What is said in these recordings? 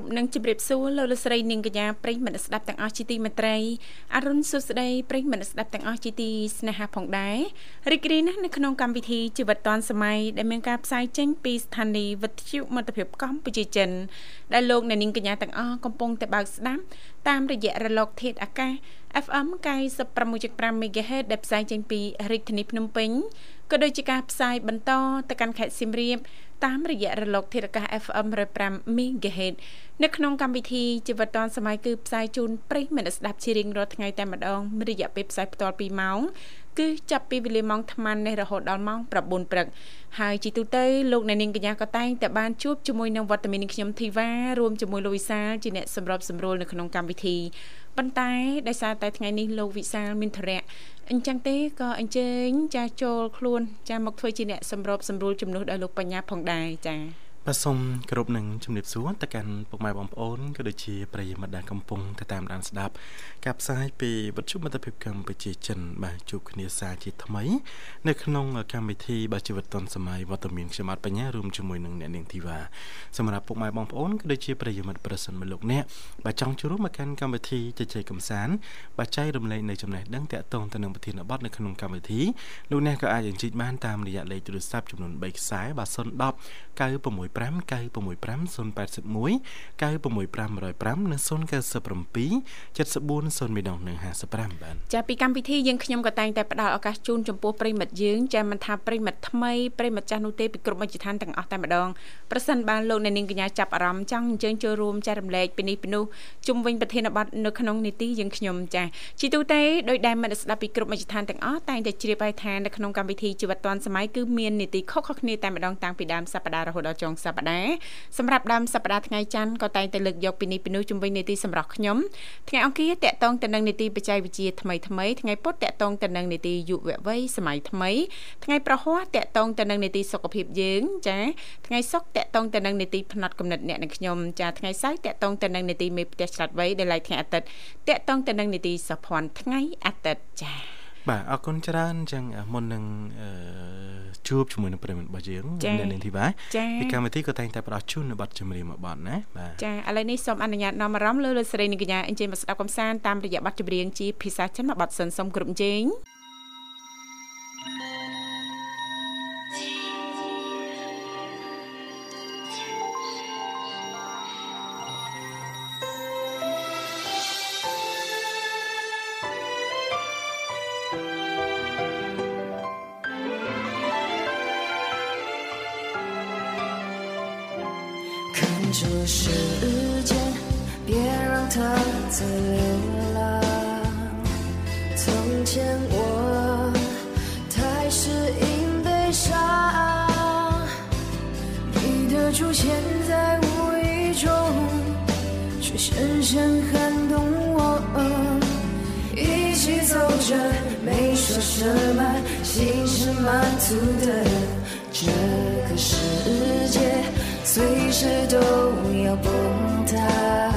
គ្រប់នឹងជម្រាបសួរលោកលស្រីនាងកញ្ញាប្រិយមិត្តស្ដាប់ទាំងអស់ជាទីមេត្រីអរុនសុស្ដីប្រិយមិត្តស្ដាប់ទាំងអស់ជាទីស្នេហាផងដែររីករាយណាស់នៅក្នុងកម្មវិធីជីវិតឌွန်សម័យដែលមានការផ្សាយចេញពីស្ថានីយ៍វិទ្យុមិត្តភាពកម្ពុជាចិនដែលលោកអ្នកនាងកញ្ញាទាំងអស់កំពុងតែបើកស្ដាប់តាមរយៈរលកធាតុអាកាស FM 96.5 MHz ដែលផ្សាយចេញពីរាជធានីភ្នំពេញក៏ដូចជាការផ្សាយបន្តទៅកាន់ខេត្តសៀមរាបតាមរយៈរលកធាតុអាកាស FM 105 MHz នៅក្នុងកម្មវិធីជីវិតឌွန်សម័យគឺផ្សាយជូនប្រិយមិត្តស្ដាប់ជារៀងរាល់ថ្ងៃតែម្ដងរយៈពេលផ្សាយផ្ទាល់2ម៉ោងគឺចាប់ពីវេលាម៉ោង8:00នេះរហូតដល់ម៉ោង9ព្រឹកហើយជីទូទៅលោកអ្នកនាងកញ្ញាក៏តែងតែបានជួបជាមួយនឹងវត្តមានខ្ញុំធីវ៉ារួមជាមួយលោកវិសាលជាអ្នកសម្របសម្រួលនៅក្នុងកម្មវិធីប៉ុន្តែដោយសារតែថ្ងៃនេះលោកវិសាលមានធរៈអញ្ចឹងទេក៏អញ្ជើញចាចូលខ្លួនចាមកធ្វើជាអ្នកសម្របសម្រួលជំនួសដល់លោកបញ្ញាផងដែរចា បាទសូមគោរពនឹងជំរាបសួរទៅកាន់ពុកម៉ែបងប្អូនក៏ដូចជាប្រិយមិត្តដែលកំពុងទៅតាមដានស្ដាប់ការផ្សាយពីវិទ្យុមិត្តភាពកម្ពុជាចិន បាទជួបគ្នាសាជាថ្មី នៅក្នុងកម្មវិធីបាទជីវិតឌុនសម័យវត្តមានខ្ញុំអត់បញ្ញារួមជាមួយនឹងអ្នកនាងធីវ៉ាសម្រាប់ពុកម៉ែបងប្អូនក៏ដូចជាប្រិយមិត្តប្រសិនមកលោកអ្នកបាទចង់ចូលរួមមកកាន់កម្មវិធីជជែកកម្សាន្តបាទចែករំលែកនៅចំណេះដឹងតាក់ទងទៅនឹងប្រធានបទនៅក្នុងកម្មវិធីលោកអ្នកក៏អាចអញ្ជើញបានតាមរយៈលេខទូរស័ព្ទចំនួន3ខ្សែបាទ010 965 965 081 965 105និង097 74 012និង55បាទចាពីកម្មវិធីយើងខ្ញុំក៏តែងតែផ្ដល់ឱកាសជូនចំពោះប្រិមិត្តយើងចាមិនថាប្រិមិត្តថ្មីប្រិមិត្តចាស់នោះទេពីគ្រប់មជ្ឈដ្ឋានទាំងអស់តែម្ដងប្រសិនបានលោកអ្នកនាងកញ្ញាចាប់អារម្មណ៍ចង់អញ្ជើញចូលរួមចែករំលែកពីនេះពីនោះជុំវិញប្រធានបទនៅក្នុងនីតិយើងខ្ញុំចាជីទូទៅដោយដែលមិត្តស្ដាប់ពីគ្រប់មជ្ឈដ្ឋានទាំងអស់តែងតែជ្រាបហើយថានៅក្នុងកម្មវិធីជីវិតឌွန်សម័យគឺមាននីតិខុសៗគ្នាតែម្ដងតាំងពីដើមសប្ដាហ៍រហូតដល់ចុងសប្ដាហ៍សម្រាប់ដើមសប្ដាហ៍ថ្ងៃច័ន្ទក៏តែងតែលើកយកពីនេះពីនោះជំវិញនីតិសម្រាប់ខ្ញុំថ្ងៃអង្គារតកតងទៅនឹងនីតិបច្ចេកវិទ្យាថ្មីថ្មីថ្ងៃពុធតកតងទៅនឹងនីតិយុវវ័យសម័យថ្មីថ្ងៃប្រហ័សតកតងទៅនឹងនីតិសុខភាពយើងចាថ្ងៃសុក្រតកតងទៅនឹងនីតិផ្នែកកំណត់អ្នកនិងខ្ញុំចាថ្ងៃសៅរ៍តកតងទៅនឹងនីតិមេផ្ទះឆ្លាតវៃដែលឡៃថ្ងៃអាទិត្យតកតងទៅនឹងនីតិសុភ័ណ្ឌថ្ងៃអាទិត្យចា បាទអរគុណច្រើនអញ្ចឹងមុននឹងអឺជួបជាមួយនឹងប្រិមិត្តរបស់យើងនៅនាងធីវ៉ាពីកម្មវិធីក៏តែងតែផ្ដល់ជូននៅប័ណ្ណចម្រៀងមួយប័ណ្ណណាបាទចាឥឡូវនេះសូមអនុញ្ញាតនាំអារម្មណ៍លើលោកស្រីនាងកញ្ញាអញ្ជើញមកស្ដាប់កំសាន្តតាមរយៈប័ណ្ណចម្រៀងជាភាសាចិនមួយប័ណ្ណសិនសូមគ្រប់ជេង 时间别让它再流浪从前我太适应悲伤你的出现在无意中却深深撼动我一起走着没说什么心是满足的。这个世界随时都要崩塌。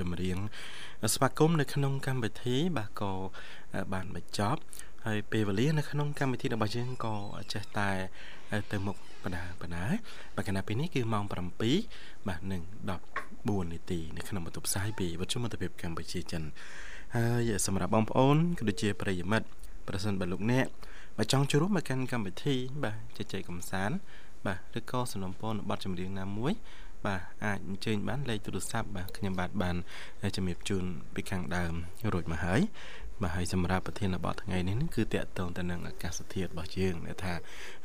ចម្រៀងស្វាគមន៍នៅក្នុងកម្មវិធីបាទក៏បានបញ្ចប់ហើយពេលវេលានៅក្នុងកម្មវិធីរបស់យើងក៏ចេះតែទៅមុខបណ្ដាបណ្ដាបាទគណៈពេលនេះគឺម៉ោង7បាទនឹង14នាទីនៅក្នុងបន្ទប់ផ្សាយពីវិទ្យុមិត្តភាពកម្ពុជាចិនហើយសម្រាប់បងប្អូនក៏ដូចជាប្រិយមិត្តប្រសិនបើលោកអ្នកបើចង់ចូលរួមមកកាន់កម្មវិធី បាទជជែកកម្សាន្តបាទឬក៏សំណពរនៅប័ណ្ណចម្រៀងណាមួយ បាទអាចអញ្ជើញបានលេខទូរស័ព្ទបាទខ្ញុំបាទបានជំរាបជូនពីខាងដើមរួចមកហើយបាទហើយសម្រាប់ប្រធានបទថ្ងៃនេះនឹងគឺតកតងទៅនឹងអាកាសធាតុរបស់យើងដែលថា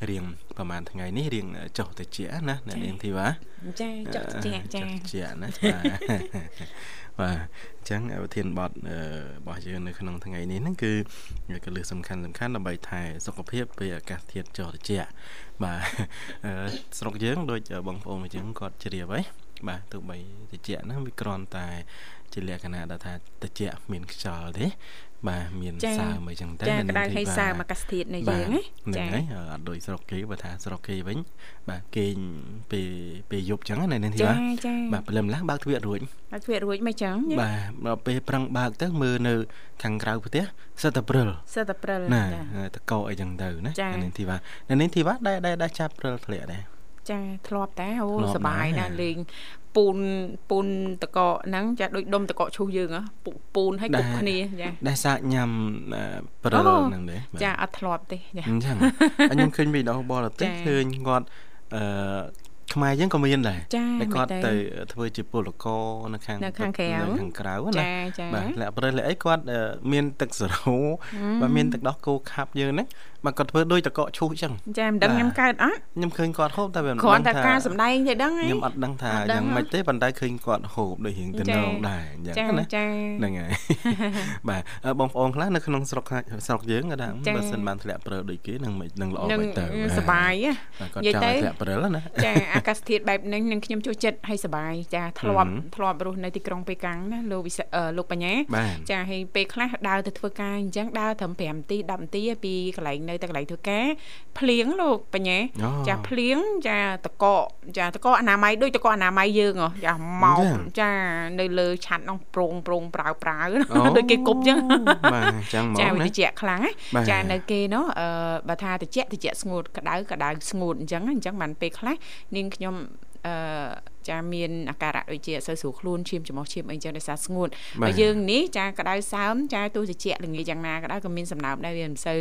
រៀងប្រហែលថ្ងៃនេះរៀងចុះតិចណាអ្នកនាងធីវ៉ាចាចុះជាចាចុះជាណាបាទបាទអញ្ចឹងប្រធានបទរបស់យើងនៅក្នុងថ្ងៃនេះហ្នឹងគឺកលឹះសំខាន់សំខាន់ដើម្បីថែសុខភាពពេលអាកាសធាតុចុះត្រជាក់បាទស្រុកយើងដូចបងប្អូនអញ្ចឹងគាត់ជ្រាបហើយបាទទោះបីត្រជាក់ហ្នឹងវាគ្រាន់តែជាលក្ខណៈដែលថាត្រជាក់មានខ្យល់ទេ បាទមានសើមអីចឹងទៅចាក្តៅហើយសើមអាកាសធាតុនៃយើងណាចាហ្នឹងហើយអត់ដូចស្រុកគេបើថាស្រុកគេវិញ បាទគេងពេលពេលយប់ចឹងណានេះចាចាបាទព្រលឹមឡើងបើកទ្វាររួចបើកទ្វាររួចមិនចឹងបាទដល់ពេលប្រឹងបើកទៅមើលនៅ ខាងក្រៅផ្ទះសិតតែព្រិលសិតតែព្រិលណាចាតកោអីចឹងទៅណាចានេះធីវ៉ានេះធីវ៉ាដែរដែរដែរចាប់ព្រិលធ្លាក់ដែរចាធ្លាប់តែអូធ្លាប់សបាយដែរណាស់លេង ពូនពូនតកកហ្នឹងចាដូចដុំតកកឈូសយើងហ៎ពុកពូនឲ្យគប់គ្នាចាដែរសាកញ៉ាំអឺព្រិលអូហ្នឹងដែរបាទចាអត់ធ្លាប់ទេចាអញ្ចឹងហើយខ្ញុំឃើញវីដេអូបរទេសចាឃើញគាត់អឺខ្មែរយើងក៏មានដែរចាតែគាត់មែនទេទៅធ្វើជាពលករនៅខាងនៅខាងក្រៅនៅខាងក្រៅណាចាចាបាទលាក់ព្រឹសលាក់អីគាត់អឺមានទឹកសរោបាទមានទឹកដោះគោខាប់យើងហ្នឹង បាទគាត់ធ្វើដូចតកកឈូសអញ្ចឹងចាមិនដឹងបាទខ្ញុំកើតអត់ខ្ញុំឃើញគាត់ហូបតែវាមិនគ្រាន់តែដឹងថាការសម្ដែងទេដឹងហីខ្ញុំអត់ដឹងថាអត់ដឹងយ៉ាងម៉េចទេប៉ុន្តែឃើញគាត់ហូបដូចរៀងទៅចានងដែរអញ្ចឹងចាណាចាហ្នឹងហើយបាទអឺបងប្អូនខ្លះនៅក្នុងស្រុកស្រុកយើងគាត់ថាចាបើសិនបានធ្លាក់ព្រិលដូចគេនឹងមិននឹងល្អនឹងមិនទៅសបាយណាបាទគាត់និយាយចង់ទៅឲ្យធ្លាក់ព្រិលណាចាអាកាសធាតុបែបហ្នឹងនឹងខ្ញុំចូលចិត្តឲ្យសបាយចាធ្លាប់ហឹមធ្លាប់រស់នៅទីក្រុងប៉េកាំងណាលោកវិសិអឺលោកបញ្ញាបាទចាហើយពេលខ្លះដើរទៅធ្វើការអញ្ចឹងដើរត្រឹម5នាទី10នាទីឯពីកន្លែងនៅទៅកន្លែងធ្វើការភ្លៀងលោកបញ្ញាអូចាភ្លៀងចាតកកចាតកកអនាម័យដូចតកកអនាម័យយើងហ៎ចាម៉ោកអញ្ចឹងចានៅលើឆាត់នោះប្រងប្រងប្រៅប្រៅអូដូចគេគប់អញ្ចឹងបាទអញ្ចឹងហ្មចាងវាណាតិចខ្លាំងណាបាទចានៅគេនោះអឺបើថាតិចតិចស្ងួតក្តៅក្តៅស្ងួតអញ្ចឹងអញ្ចឹងបានពេលខ្លះនាងខ្ញុំអឺ ចាមានអាការៈដូចជាអត់សូវស្រួលខ្លួនឈាមច្រមុះឈាមអីចឹងដោយសារស្ងួតបាទបើយើងនេះចាក្តៅសើមចាទោះតិចល្ងាចយ៉ាងណាក៏ដោយក៏មានសំណើមដែរវាមិនសូវ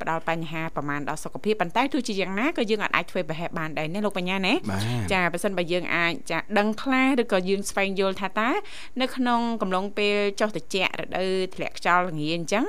ផ្ដល់បញ្ហាប្រមាណដល់សុខភាពប៉ុន្តែទោះជាយ៉ាងណាក៏យើងអាចធ្វើប្រហែលបានដែរណាលោកបញ្ញាណាបាទចាបើសិនបើយើងអាចចាដឹងខ្លះឬក៏យើងស្វែងយល់ថាតើនៅក្នុងកំឡុងពេលចុះត្រជាក់រដូវធ្លាក់ខ្យល់ល្ងាចអញ្ចឹង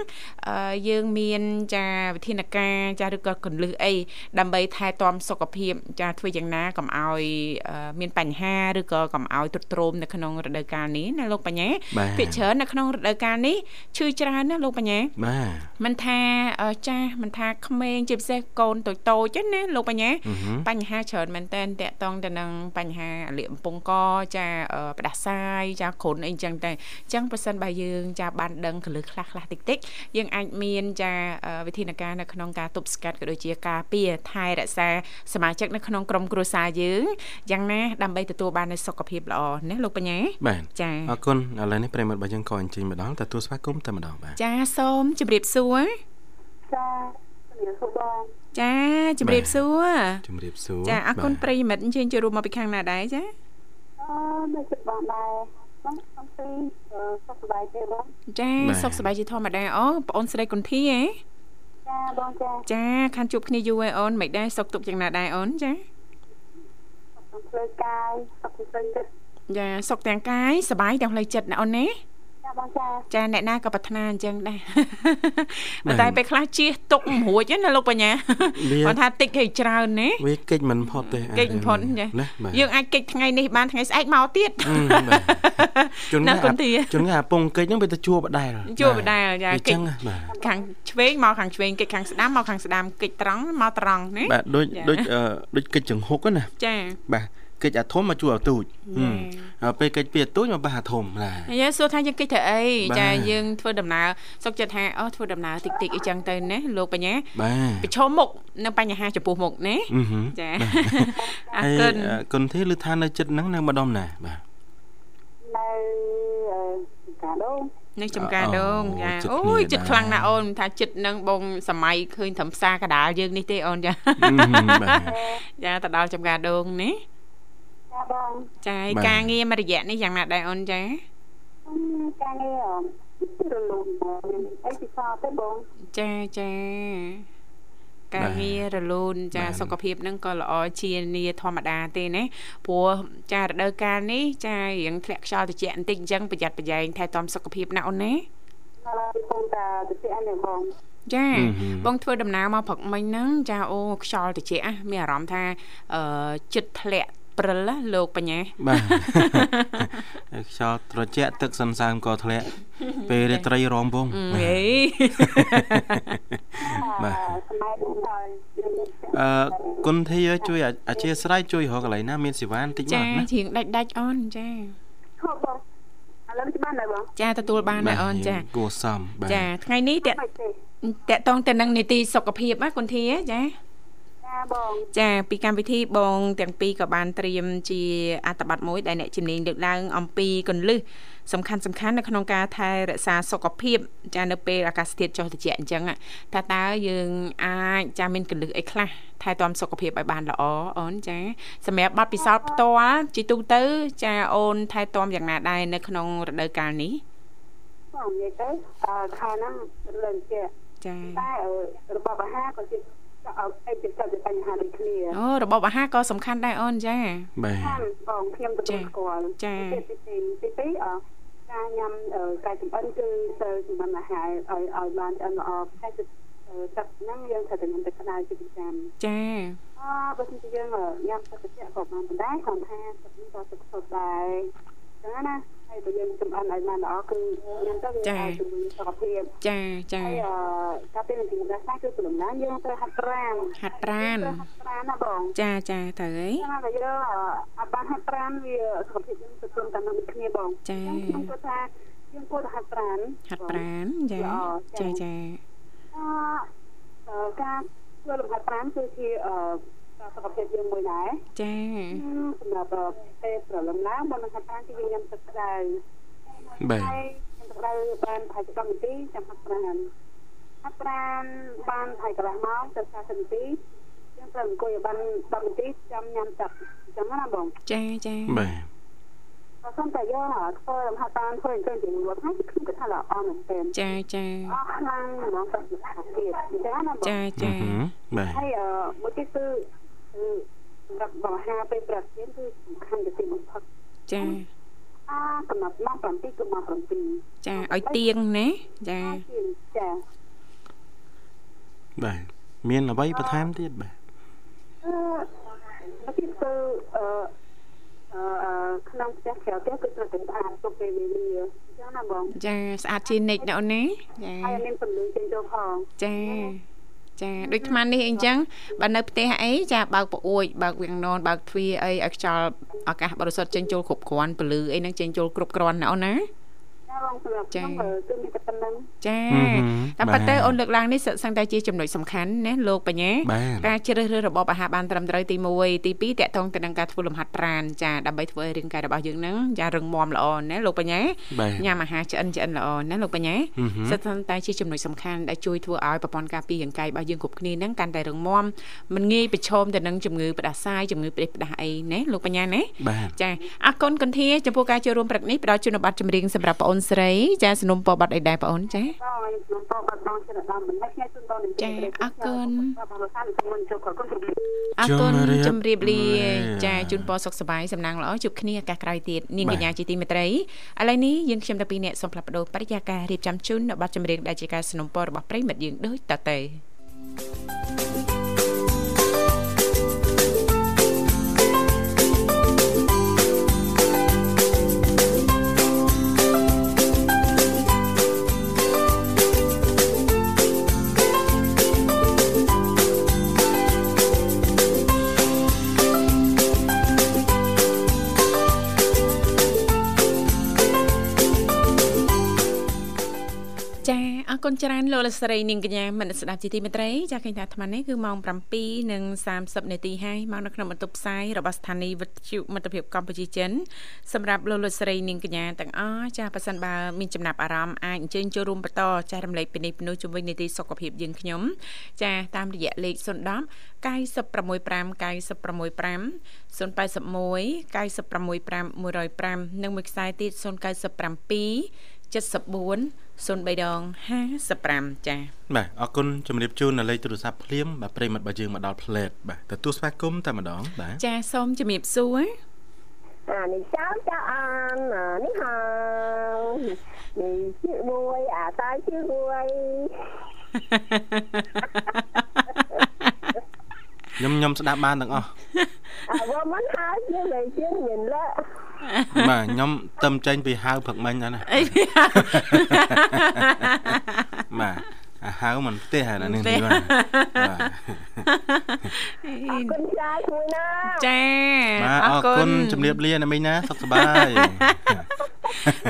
អឺយើងមានចាវិធានការចាឬក៏កន្លឹះអីដើម្បីថែទាំសុខភាព ចាធ្វើយ៉ាងណាកុំឲ្យអឺមានបញ្ហាឬក៏កុំឲ្យទ្រុឌទ្រោមនៅក្នុងរដូវកាលនេះណាលោកបញ្ញាបាទភាគច្រើននៅក្នុងរដូវកាលនេះឈឺច្រើនណាលោកបញ្ញាបាទមិនថាអឺចាស់មិនថាក្មេងជាពិសេសកូនតូចតូចៗណាលោកបញ្ញាអឺហឹមបញ្ហាច្រើនមែនតើតកតងទៅនឹងបញ្ហាលាកកំពង់កចាអឺផ្ដាសាយចាគ្រុនអីចឹងតែអញ្ចឹងប៉ះសិនបើយើងចាបានដឹងកលឹះខ្លះខ្លះតិចតិចយើងអាចមានចាអឺវិធានការនៅក្នុងការទប់ស្កាត់ក៏ដូចជាការពារថែរក្សាសមាជិកនៅក្នុងក្រុមគ្រួសារយើងយ៉ាងណាដើម្បីទទួលបាននូវសុខភាពល្អណាលោកបញ្ញាបាទចាអរគុណឥឡូវនេះប្រិយមិត្តរបស់យើងក៏អញ្ជើញម្ដងទទួលស្វាគមន៍តែម្ដងបាទចាសូមជម្រាបសួរចាជំរាបសួរបងចាជម្រាបសួរជំរាបសួរចាអរគុណបាទប្រិយមិត្តអញ្ជើញចូលរួមមកពីខាងណាដែរចាអឺនៅចិត្តបងដែរបងអំពីអឺសុខសប្បាយទេបងចាបាទសុខសប្បាយជាធម្មតាអូបងអូនស្រីគុនធីហ៎ចាបងចាចាខានជួបគ្នាយូរហើយអូនមិនដែរសុខទុក្ខយ៉ាងណាដែរអូនចាអំពី ផ្លូវកាយសុខផ្លូវចិត្តចាសុខទាំងកាយសប្បាយទាំងផ្លូវចិត្តណាអូនណាចាបងចាចាអ្នកណាក៏ប្រាថ្នាអញ្ចឹងដែរប៉ុន្តែពេលខ្លះជៀសទុកមិនរួចណាលោកបញ្ញាវាគាត់ថាតិចគេច្រើនណាវាកិច្ចមិនផុតទេកិច្ចមិនផុតចាណាបាទយើងអាចកិច្ចថ្ងៃនេះបានថ្ងៃស្អែកមកទៀតអឺបាទជួនណាកាលគុណធាជួនកាលអាពងកិច្ចហ្នឹងវាទៅជួបដដែលជួបដដែលចាវាកិច្ចចឹងណាបាទខាងឆ្វេងមកខាងឆ្វេងកិច្ចខាងស្ដាំមកខាងស្ដាំកិច្ចត្រង់មកត្រង់ណាបាទដូចចាដូចអឺដូចកិច្ចចង្ហុកហ្នឹងណាចាបាទ កិច្ចអាធំមកជួបអាទូចហឹមហើយពេលកិច្ចពីអាទូចមកបាសអាធំណាហើយសួរថាយើងកិច្ចធ្វើអីបាទចាយើងធ្វើដំណើរសុកចិត្តថាអូធ្វើដំណើរតិចតិចអីចឹងទៅណាលោកបញ្ញាបាទប្រឈមមុខនឹងបញ្ហាចំពោះមុខណាអឺហឹមចាអរហើយគុណអឺគុណទេឮថានៅចិត្តហ្នឹងនៅម្ដុំណាបាទនៅអឺកាដូងនៅចំការដងអូចាចិត្តអូគ្នាយចិត្តដែរខ្លាំងណាស់អូនថាចិត្តនឹងបងសម័យឃើញត្រឹមផ្សារកដាលយើងនេះទេអូនចាអឺហឹមបាទចាទៅដល់ចំការដងនេះចា បងចាហើយបាទការងារមួយរយៈនេះយ៉ាងណាដែរអូនចាអឺការងារអឺរលូនបងអីពិសោធន៍ទេបងចាចាការងាររលូនចាបាទសុខភាពហ្នឹងក៏ល្អជានីធម្មតាទេណាព្រោះចារដូវកាលនេះចារៀងធ្លាក់ខ្យល់ត្រជាក់បន្តិចអញ្ចឹងប្រយ័ត្នប្រយែងថែទាំសុខភាពណាអូនណាឥឡូវពីពងតាទៅទីអញបងចាអឺហឹមបងធ្វើដំណើរមកព្រឹកមិញហ្នឹងចាអូខ្យល់ត្រជាក់ណាមានអារម្មណ៍ថាអឺចិត្តធ្លាក់ ព្រិលណាលោកបញ្ញាបាទហើយខ្យល់ត្រជាក់ទឹកសន្សើមក៏ធ្លាក់ពេលរាត្រីរំវងអឺបាទហេបាទសម័យនេះហើយយើងមានផ្ទះអឺគុណធាជួយអអធិស្ឋានជួយរកកន្លែងណាមានសេវាបន្តិចមកចាណាជាងដាច់ដាច់អូនចាហូបបងឥឡូវច្បាស់ដែរបងចាទទួលបានដែរអូនចាគួរសមបាទចាថ្ងៃនេះតេមិនទេតកតងទៅនឹងនីតិសុខភាពណាគុនធាចាចា បងចាពីកម្មវិធីបងទាំងពីរក៏បានត្រៀមជាអត្ថបទមួយដែលអ្នកជំនាញលើកឡើងអំពីកលឹះសំខាន់សំខាន់នៅក្នុងការថែរក្សាសុខភាពចានៅពេលអាកាសធាតុចុះត្រជាក់អញ្ចឹងอะថាតើយើងអាចចាមានកលឹះអីខ្លះថែទាំសុខភាពឲ្យបានល្អអូនចាសម្រាប់ប័ណ្ណពិសោធន៍ផ្ទាល់ជាទូទៅ ចាអូនថែទាំយ៉ាងណាដែរនៅក្នុងរដូវកាលនេះបងនិយាយទៅអឺខែហ្នឹងលឿនជាចាតែអឺរបបអាហារក៏ជា អត់អីពិសេសជាបញ្ហាដូចគ្នាអូរបបអាហារក៏សំខាន់ដែរអូនចាបាទខាងបងខ្ញុំទទួលស្គាល់ចាទីទីទីទីអឺការញ៉ាំអឺកាយចម្អិនគឺទៅចម្អិនអាហារឲ្យឲ្យបានឆ្អិនល្អតែទឹកអឺទឹកហ្នឹងយើងត្រូវតែញ៉ាំទឹកក្តៅជាប្រចាំចាអឺបើមិនជាយើងអឺញ៉ាំទឹកត្រជាក់ក៏បានប៉ុន្តែគ្រាន់ថាទឹកនេះក៏ទឹកសុទ្ធដែរចឹងណា ហើយបើយើងចម្អិនឲ្យបានល្អគឺញ៉ាំទៅវាឲ្យជំនួយសុខភាពចាចាហើយអឺការពេលនឹងទីដាស់គឺព្រមណាយើងត្រូវហាត់ប្រាណហាត់ប្រាណត្រូវហាត់ប្រាណណាបងចាចាទៅអីចឹងហើយយើងអត់បានហាត់ប្រាណវាសុខភាពយើងទៅតាមតាមនឹងគ្នាបងចាខ្ញុំគាត់ថាយើងគួរតែហាត់ប្រាណហាត់ប្រាណចាចាចាអឺការធ្វើលំហាត់ប្រាណគឺជាអឺការ សុខភាពយើងមួយដែរចាសម្រាប់ពេលប្រឡំឡើងបើនឹងហាត់ប្រាណគឺយើងញ៉ាំទឹកក្តៅបាទហើយញ៉ាំទឹកក្តៅបានប្រហែលជា10នាទីចាំហាត់ប្រាណហាត់ប្រាណបានប្រហែលកន្លះម៉ោងទៅ40នាទីយើងត្រូវអង្គុយឲ្យបាន10នាទីចាំញ៉ាំទឹកអញ្ចឹងណាបងចាចាបាទបើសិនតែយើងធ្វើលំហាត់ប្រាណធ្វើអញ្ចឹងជាងត់ហើយគឺគឺថាល្អមែនទែនចាចាអស់ខ្លាំងហ្មងទៅសុខភាពអញ្ចឹងណាបងចាអឺចាហឹមបាទហើយអឺមួយទៀតគឺ គឺសម្រាប់បរិហាពេលប្រតិទៀតគឺសំខាន់ជាទីបំផុតចាអាកំណត់ម៉ោង7គឺម៉ោង7ចាឲ្យទៀងណាចាចាបាទមានអ្វីបន្ថែមទៀតបាទអឺមួយទៀតគឺអឺអឺក្នុងផ្ទះក្រៅផ្ទះគឺត្រូវតែស្អាតទុកពេលវេលាអញ្ចឹងណាបងចាស្អាតជានិច្ចណាអូនណាចាហើយមានពលឺចេញចូលផងចា ចាដូចអាត្មានេះអីចឹងបើនៅផ្ទះអីចាបើកប្អួយបើកវាំងននបើកទ្វារអីឲ្យខ្យល់អាកាសបរិសុទ្ធចេញចូលគ្រប់គ្រាន់ពលឺអីហ្នឹងចេញចូលគ្រប់គ្រាន់ណាអូនណា ចាបងសម្រាប់ខ្ញុំគឺមានតែប៉ុណ្្នឹងចាហឹមហឹមតាមពិតទៅអូនលើកឡើងនេះសឹងតែជាចំណុចសំខាន់ណាលោកបញ្ញាបាទការជ្រើសរើសរបបអាហារបានត្រឹមត្រូវទី1ទី2តកតងទៅនឹងការធ្វើលំហាត់ប្រាណចាដើម្បីធ្វើឲ្យរាងកាយរបស់យើងហ្នឹងចារឹងមាំល្អណាលោកបញ្ញាបាទញ៉ាំអាហារឆ្អិនឆ្អិនល្អណាលោកបញ្ញាហឹមហឹមសិតតែជាចំណុចសំខាន់ដែលជួយធ្វើឲ្យប្រព័ន្ធការពាររាងកាយរបស់យើងគ្រប់គ្នាហ្នឹងកាន់តែរឹងមាំមិនងាយប្រឈមទៅនឹងជំងឺផ្ដាសាយជំងឺផ្ដេសផ្ដាសអីណាលោកបញ្ញាណាបាទចាអរគុណកន្ធាចំពោះការចូលរួមព្រឹកនេះផ្ដល់ជូនប័ណ្ណចម្រៀងសម្រាប់បងអូនស្រី ត្រីចាสนុំពរប័ណ្ណអីដែរបងអូនចា បងខ្ញុំតបបាត់បងចិត្តដល់មិនដឹកខ្ញុំជូនបងនឹង ចាអរគុណ បងលោកសានខ្ញុំចូលខកគុណជម្រាប អរគុណ ជ ជ ម្ ម្ រា រា ប បលា លា ចាជូនពរសុខសប្បាយសំណាងល្អជួបគ្នាឱកាសក្រោយទៀតនាង បាទ កញ្ញាជាទីមេត្រីឥឡូវនេះយើងខ្ញុំតាពីអ្នកសូមផ្លាប់បដោបរិយាកាសរៀបចំជូននៅប័ណ្ណចម្រៀងដែលជាការสนុំពររបស់ប្រិមិត្តយើងដូចតទៅ ចាអ គុណច្រើនលោកលកស្រីនាងកញ្ញាមនស្សស្ដាប់ជាទីមេត្រីចាឃើញថាអាត្មានេះគឺម៉ោង7:30នាទីហើយមកនៅក្នុងបន្ទប់ផ្សាយរបស់ស្ថានីយ៍វិទ្យុមិត្តភាពកម្ពុជាចិនសម្រាប់លោកលកស្រីនាងកញ្ញាទាំងអស់ចាប៉ះសិនបើមានចំណាប់អារម្មណ៍អាចអញ្ជើញចូលរួមបន្តចែករំលែកពីនេះពីនោះជំវិញនីតិសុខភាពយើងខ្ញុំចាតាមរយៈលេខ010 965 965 081 965 105និងមួយខ្សែទៀត097 7403ដង55ចា៎បាទអរគុណជំរាបជូននៅលេខទូរស័ព្ទភ្លាមបាទប្រិមត្តរបស់យើងមកដល់ផ្លេតបាទទទួលស្វាគមន៍តែម្ដងបាទចា៎សូមជំរាបសួរអានេះចាំចាអាននេះហានេះជឿមួយអាតៃជឿមួយខ្ញុំខ្ញុំស្ដាប់បានទាំងអស់អើមិនហើយយើងវិញយើងមានលក្ខ បាទខ្ញុំទឹមចេញពីហៅព្រឹកមិញហ្នឹងណាអីបាទអាហៅមិនផ្ទះអានេះនេះបាទអរគុណចាឈ្មោះណាចាអរគុណជំរាបលាណាមីងណាសុខសប្បាយ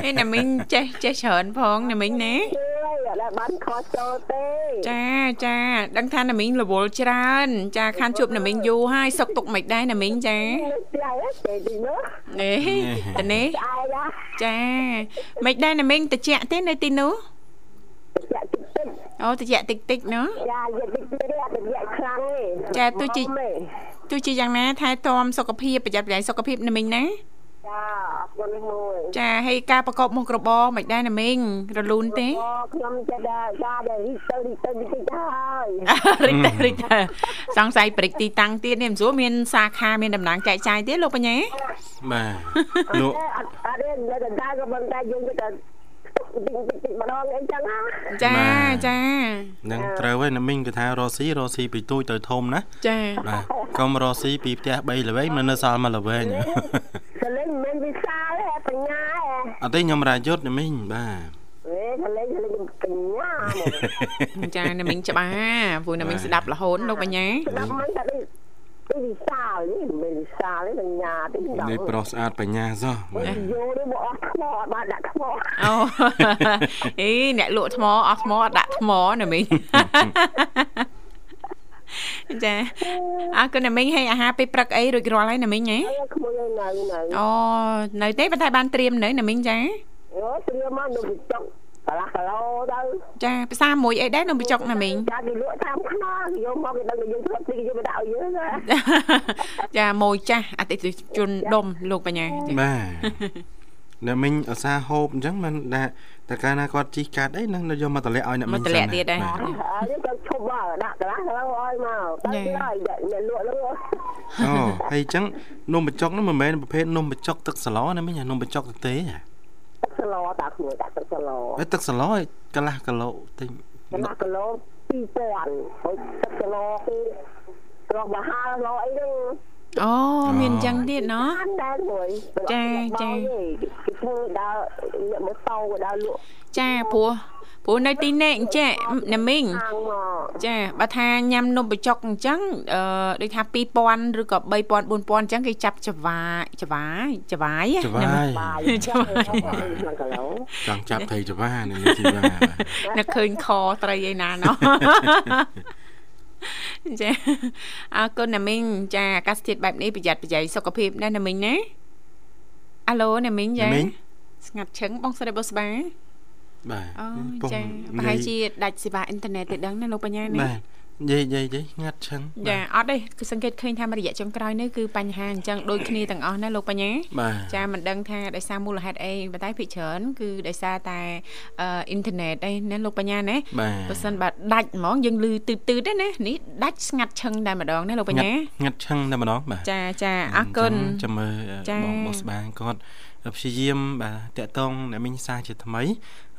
អេណាមីងចេះចេះច្រើនផងណាមីងណា 对，来 bán khó cho tê. ចាចាដឹងថាណាមីងរវល់ច្រើន ចាខានជួបណាមីងយូរហើយសុកទុកមិនដែរណាមីងចា Chạy á, chạy đi nữa. អេតនេះ Chạy ra. ចាមិនដែរណាមីងតិចទេនៅទីនោះ Chạy tích tích. អូតិចតិចតិចណោះ Dạ, dạ tích tích ra, tích dạ khăn ấy. Dạ, tôi chỉ- Ôm ấy. ទោះជាយ៉ាងណាថែទាំសុខភាពប្រយ័ត្នប្រយែងសុខភាពណាមីងណា Dạ, con mồi. ចាហើយការប្រកបមុខរបរមិនដែរណាមីងរលូនទេ Ô, ខ្ញុំចេះដែរចាដែររីកទៅរីកទៅរីកទៅហើយរិចតែរិចតែសង្ស័យព្រិចទីតាំងទៀតនេះមិនស្រួលមានសាខាមានតំណែងចែកចាយទៀតលោកបញ្ញាបាទលោកអត់អត់ទេនៅតែដែរក៏ប៉ុន្តែយើងទៅតែតិចតិចតិចម្ដងអីចឹងណាចាបាទចានឹងត្រូវហើយណាមីងគេថារស់ស៊ីរស់ស៊ីពីទូចទៅធំណាចាបាទកុំរស់ស៊ីពីផ្ទះ3ល្វែងមកនៅសល់មួយល្វែង សលេងមិនមែនវិសាលទេបញ្ញាទេអត់ទេខ្ញុំរាយុទ្ធណាមីងបាទអេសលេងសលេងបញ្ញាមកចាណាមីងច្បាស់ព្រោះណាមីងស្ដាប់រហូតលោកបញ្ញាស្ដាប់មិនតែដូចដូចវិសាលនេះមិនមែនវិសាលទេបញ្ញាទេដល់នេះប្រុសស្អាតបញ្ញាសោះបាទយោនេះមកអស់ថ្មអត់បានដាក់ថ្មអូអីអ្នកលក់ថ្មអស់ថ្មអត់ដាក់ថ្មណាមីង ចាអរគុណណាមីងឲ្យអាហារពេលព្រឹកអីរួចរាល់ហើយណាមីងហ៎អីក្មួយឲ្យនៅនៅអូនៅទេប៉ុន្តែបានត្រៀមនៅណាមីងចាអូត្រៀមមកនៅវិចុកកន្លះគីឡូទៅចាភាសាមួយអីដែរនំបញ្ចុកណាមីងចាគេលក់តាមខ្នងយកមកគេដឹងថាយើងធ្វើទីគេយកមកដាក់ឲ្យយើងណាចាម៉ួយចាស់អតិថិជនដុំលោកបញ្ញាចាបាទ អ្នកមីងឧស្សាហ៍ហូបអញ្ចឹងមិនដាក់តែកាលណាគាត់ជីកកាត់អីនឹងយកមកតម្លាក់ឲ្យអ្នកមីងមកតម្លាក់ទៀតដែរបាទអើយើងទៅឈប់មកដាក់កន្លះគីឡូឲ្យមកទៅទៀតហើយអ្នកលក់ហ្នឹងអូហើយអញ្ចឹងនំបញ្ចុកនោះមិនមែនប្រភេទនំបញ្ចុកទឹកសឡណាមីងអានំបញ្ចុកទឹកទេហ៎ទឹកសឡតាក្មួយដាក់ទឹកសឡអេទឹកសឡឯកន្លះគីឡូទិញកន្លះគីឡូ2000ហើយទឹកគីឡូគឺត្រង់មហាឡូអីហ្នឹង អូមានអញ្ចឹងទៀតណោះបានដែរមួយចាចាគេធ្វើដើរអ្នកម៉ូតូក៏ដើរលក់ចាព្រោះព្រោះនៅទីនេះអញ្ចឹងណាមីងខាងមកចាបើថាញ៉ាំនំបញ្ចុកអញ្ចឹងអឺដូចថា2000ឬក៏3000 4000អញ្ចឹងគេចាប់ចវាយចវាយចវាយច្បាយបាយចាំបាចាំយគីឡូចង់ចាប់ត្រីច្បាយនេះជីបានឹកឃើញខត្រីឯណាណោះ ចាអរគុណណាមីងចាអាកាសធាតុបែបនេះប្រយ័ត្នប្រយែងសុខភាពណាស់ណាមីងណាអាឡូណាមីងចាមីងស្ងាត់ឈឹងបងស្រីបុស្បាបាទអូពុំចាប្រហែលជាដាច់សេវាអ៊ីនធឺណិតទៅដឹងណាលោកបញ្ញានេះបាទ យាយយាយយាយងាត់ឆឹងចាអត់ទេគឺសង្កេតឃើញថាមួយរយៈចុងក្រោយនេះគឺបញ្ហាអញ្ចឹងដូចគ្នាទាំងអស់ណាលោកបញ្ញាបាទចាមិនដឹងថាដោយសារមូលហេតុអីប៉ុន្តែភិកច្រើនគឺដោយសារតែអឺអ៊ីនធឺណិតអីណាលោកបញ្ញាណាបាទបើសិនបើដាច់ហ្មងយើងលឺទឺតឺទេណានេះដាច់ស្ងាត់ឈឹងតែម្ដងណាលោកបញ្ញាងាត់ឆឹងតែម្ដងបាទចាចាអរគុណចាំមើលចាបងបងស្បាងគាត់ព្យាយាមបាទតាក់តងអ្នកមីងសាជាថ្មី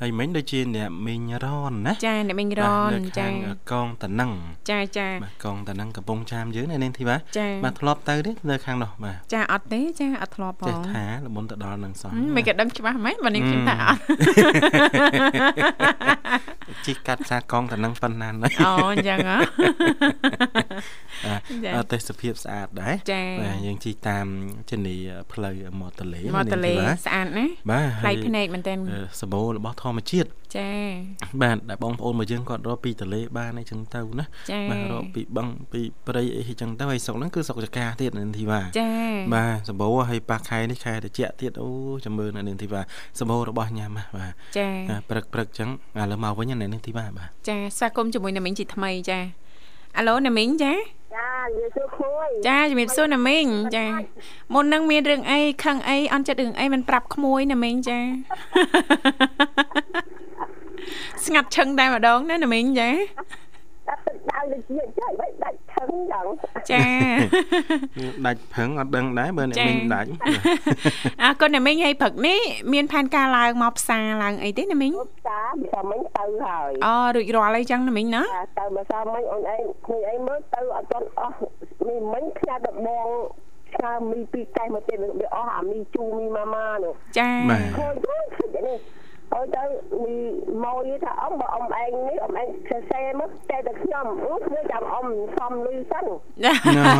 ហើយមិញដូចជាអ្នកមីងរនណាចាអ្នកមីងរបាទននៅចាខាងកងតណឹងចាចាបាទកងតណឹងកំពង់ចាមយើងណានាងធីបាចាបាទធ្លាប់ទៅទេនៅខាងនោះបាទចាអត់ទេចាអត់ធ្លាប់ផចេះងថាលមុនទៅដល់នឹងសោះហឹមមិនក៏ដឹងច្បាស់ម៉េចបើនាងខ្ញុំថាអត់ជីកកាត់សាកងតណឹងប៉ុណ្ណាណអូអញ្ចឹងហ៎ចាអត់ទេសភាពស្អាតដែរចាបាទយើងជីកតាមជនីផ្លូវមាត់ទន្លេមកទន្លេនាងធីបាស្អាតណាបាទថ្លៃហើយភ្នែកមែនតើអឺសម្បូររបស់ធម្មជាតិចាបាទដែលបងប្អូនមកយើងគាត់រកពីទន្លេបានអីចឹងទៅណាចាបាទរកពីបឹងពីព្រៃអីចឹងទៅហើយស្រុកហ្នឹងគឺស្រុកចកាទៀតនាងធីបាចាបាទសម្បូរហើយប៉ះខែនេះខែត្រជាក់ទៀតអូចាំមើលនៅនាងធីបាសម្បូររបស់ញ៉ាំណាបាទចាបាទព្រឹកព្រឹកចឹងឥឡូវមកវិញណានាងធីបាបាទចាស្វាគមន៍ជាមួយណាមីងជាថ្មីចាអាឡូណាមីងចា ចានិយាយសួរក្មួយចាជំរាបសួរណាមីងចាមុននឹងមានរឿងអីខឹងអីអន់ចិត្តរឿងអីមិនប្រាប់ក្មួយណាមីងចាស្ងាត់ឈឹងតែម្ដងណាណាមីងចា ដាក់ទឹកដៅទៅជាចាយបែបដាច់ថឹងយ៉ាងចាដាច់ផឹងអត់ដឹងដែរបើអ្នកចា៎មីងដាច់អរគុណណាមីងហើយព្រឹកនេះមានផែនការឡើងមកផ្សារឡើងអីទេណាមីងពុតតាមិនសមមិញទៅហើយអូរួចរាល់អីចឹងណាមីងណាចាទៅមកសមមិញអូនឯងគ្មានអីមើលទៅអត់ទាន់អស់មីមិញខ្ញាត់ដល់បងឆ្លើមីពីរកែមកទៀតវាអស់អាមីជូមីម៉ាម៉ានោះចាបាទឃើញទៅឃើញនេះ អើទៅមីមកយីថាអ៊ំបើអ៊ំឯងនេះអ៊ំឯងសរសេរមកតែតែខ្ញុំអឺគឺចាំអ៊ំសំលុយសិន ចា ណូ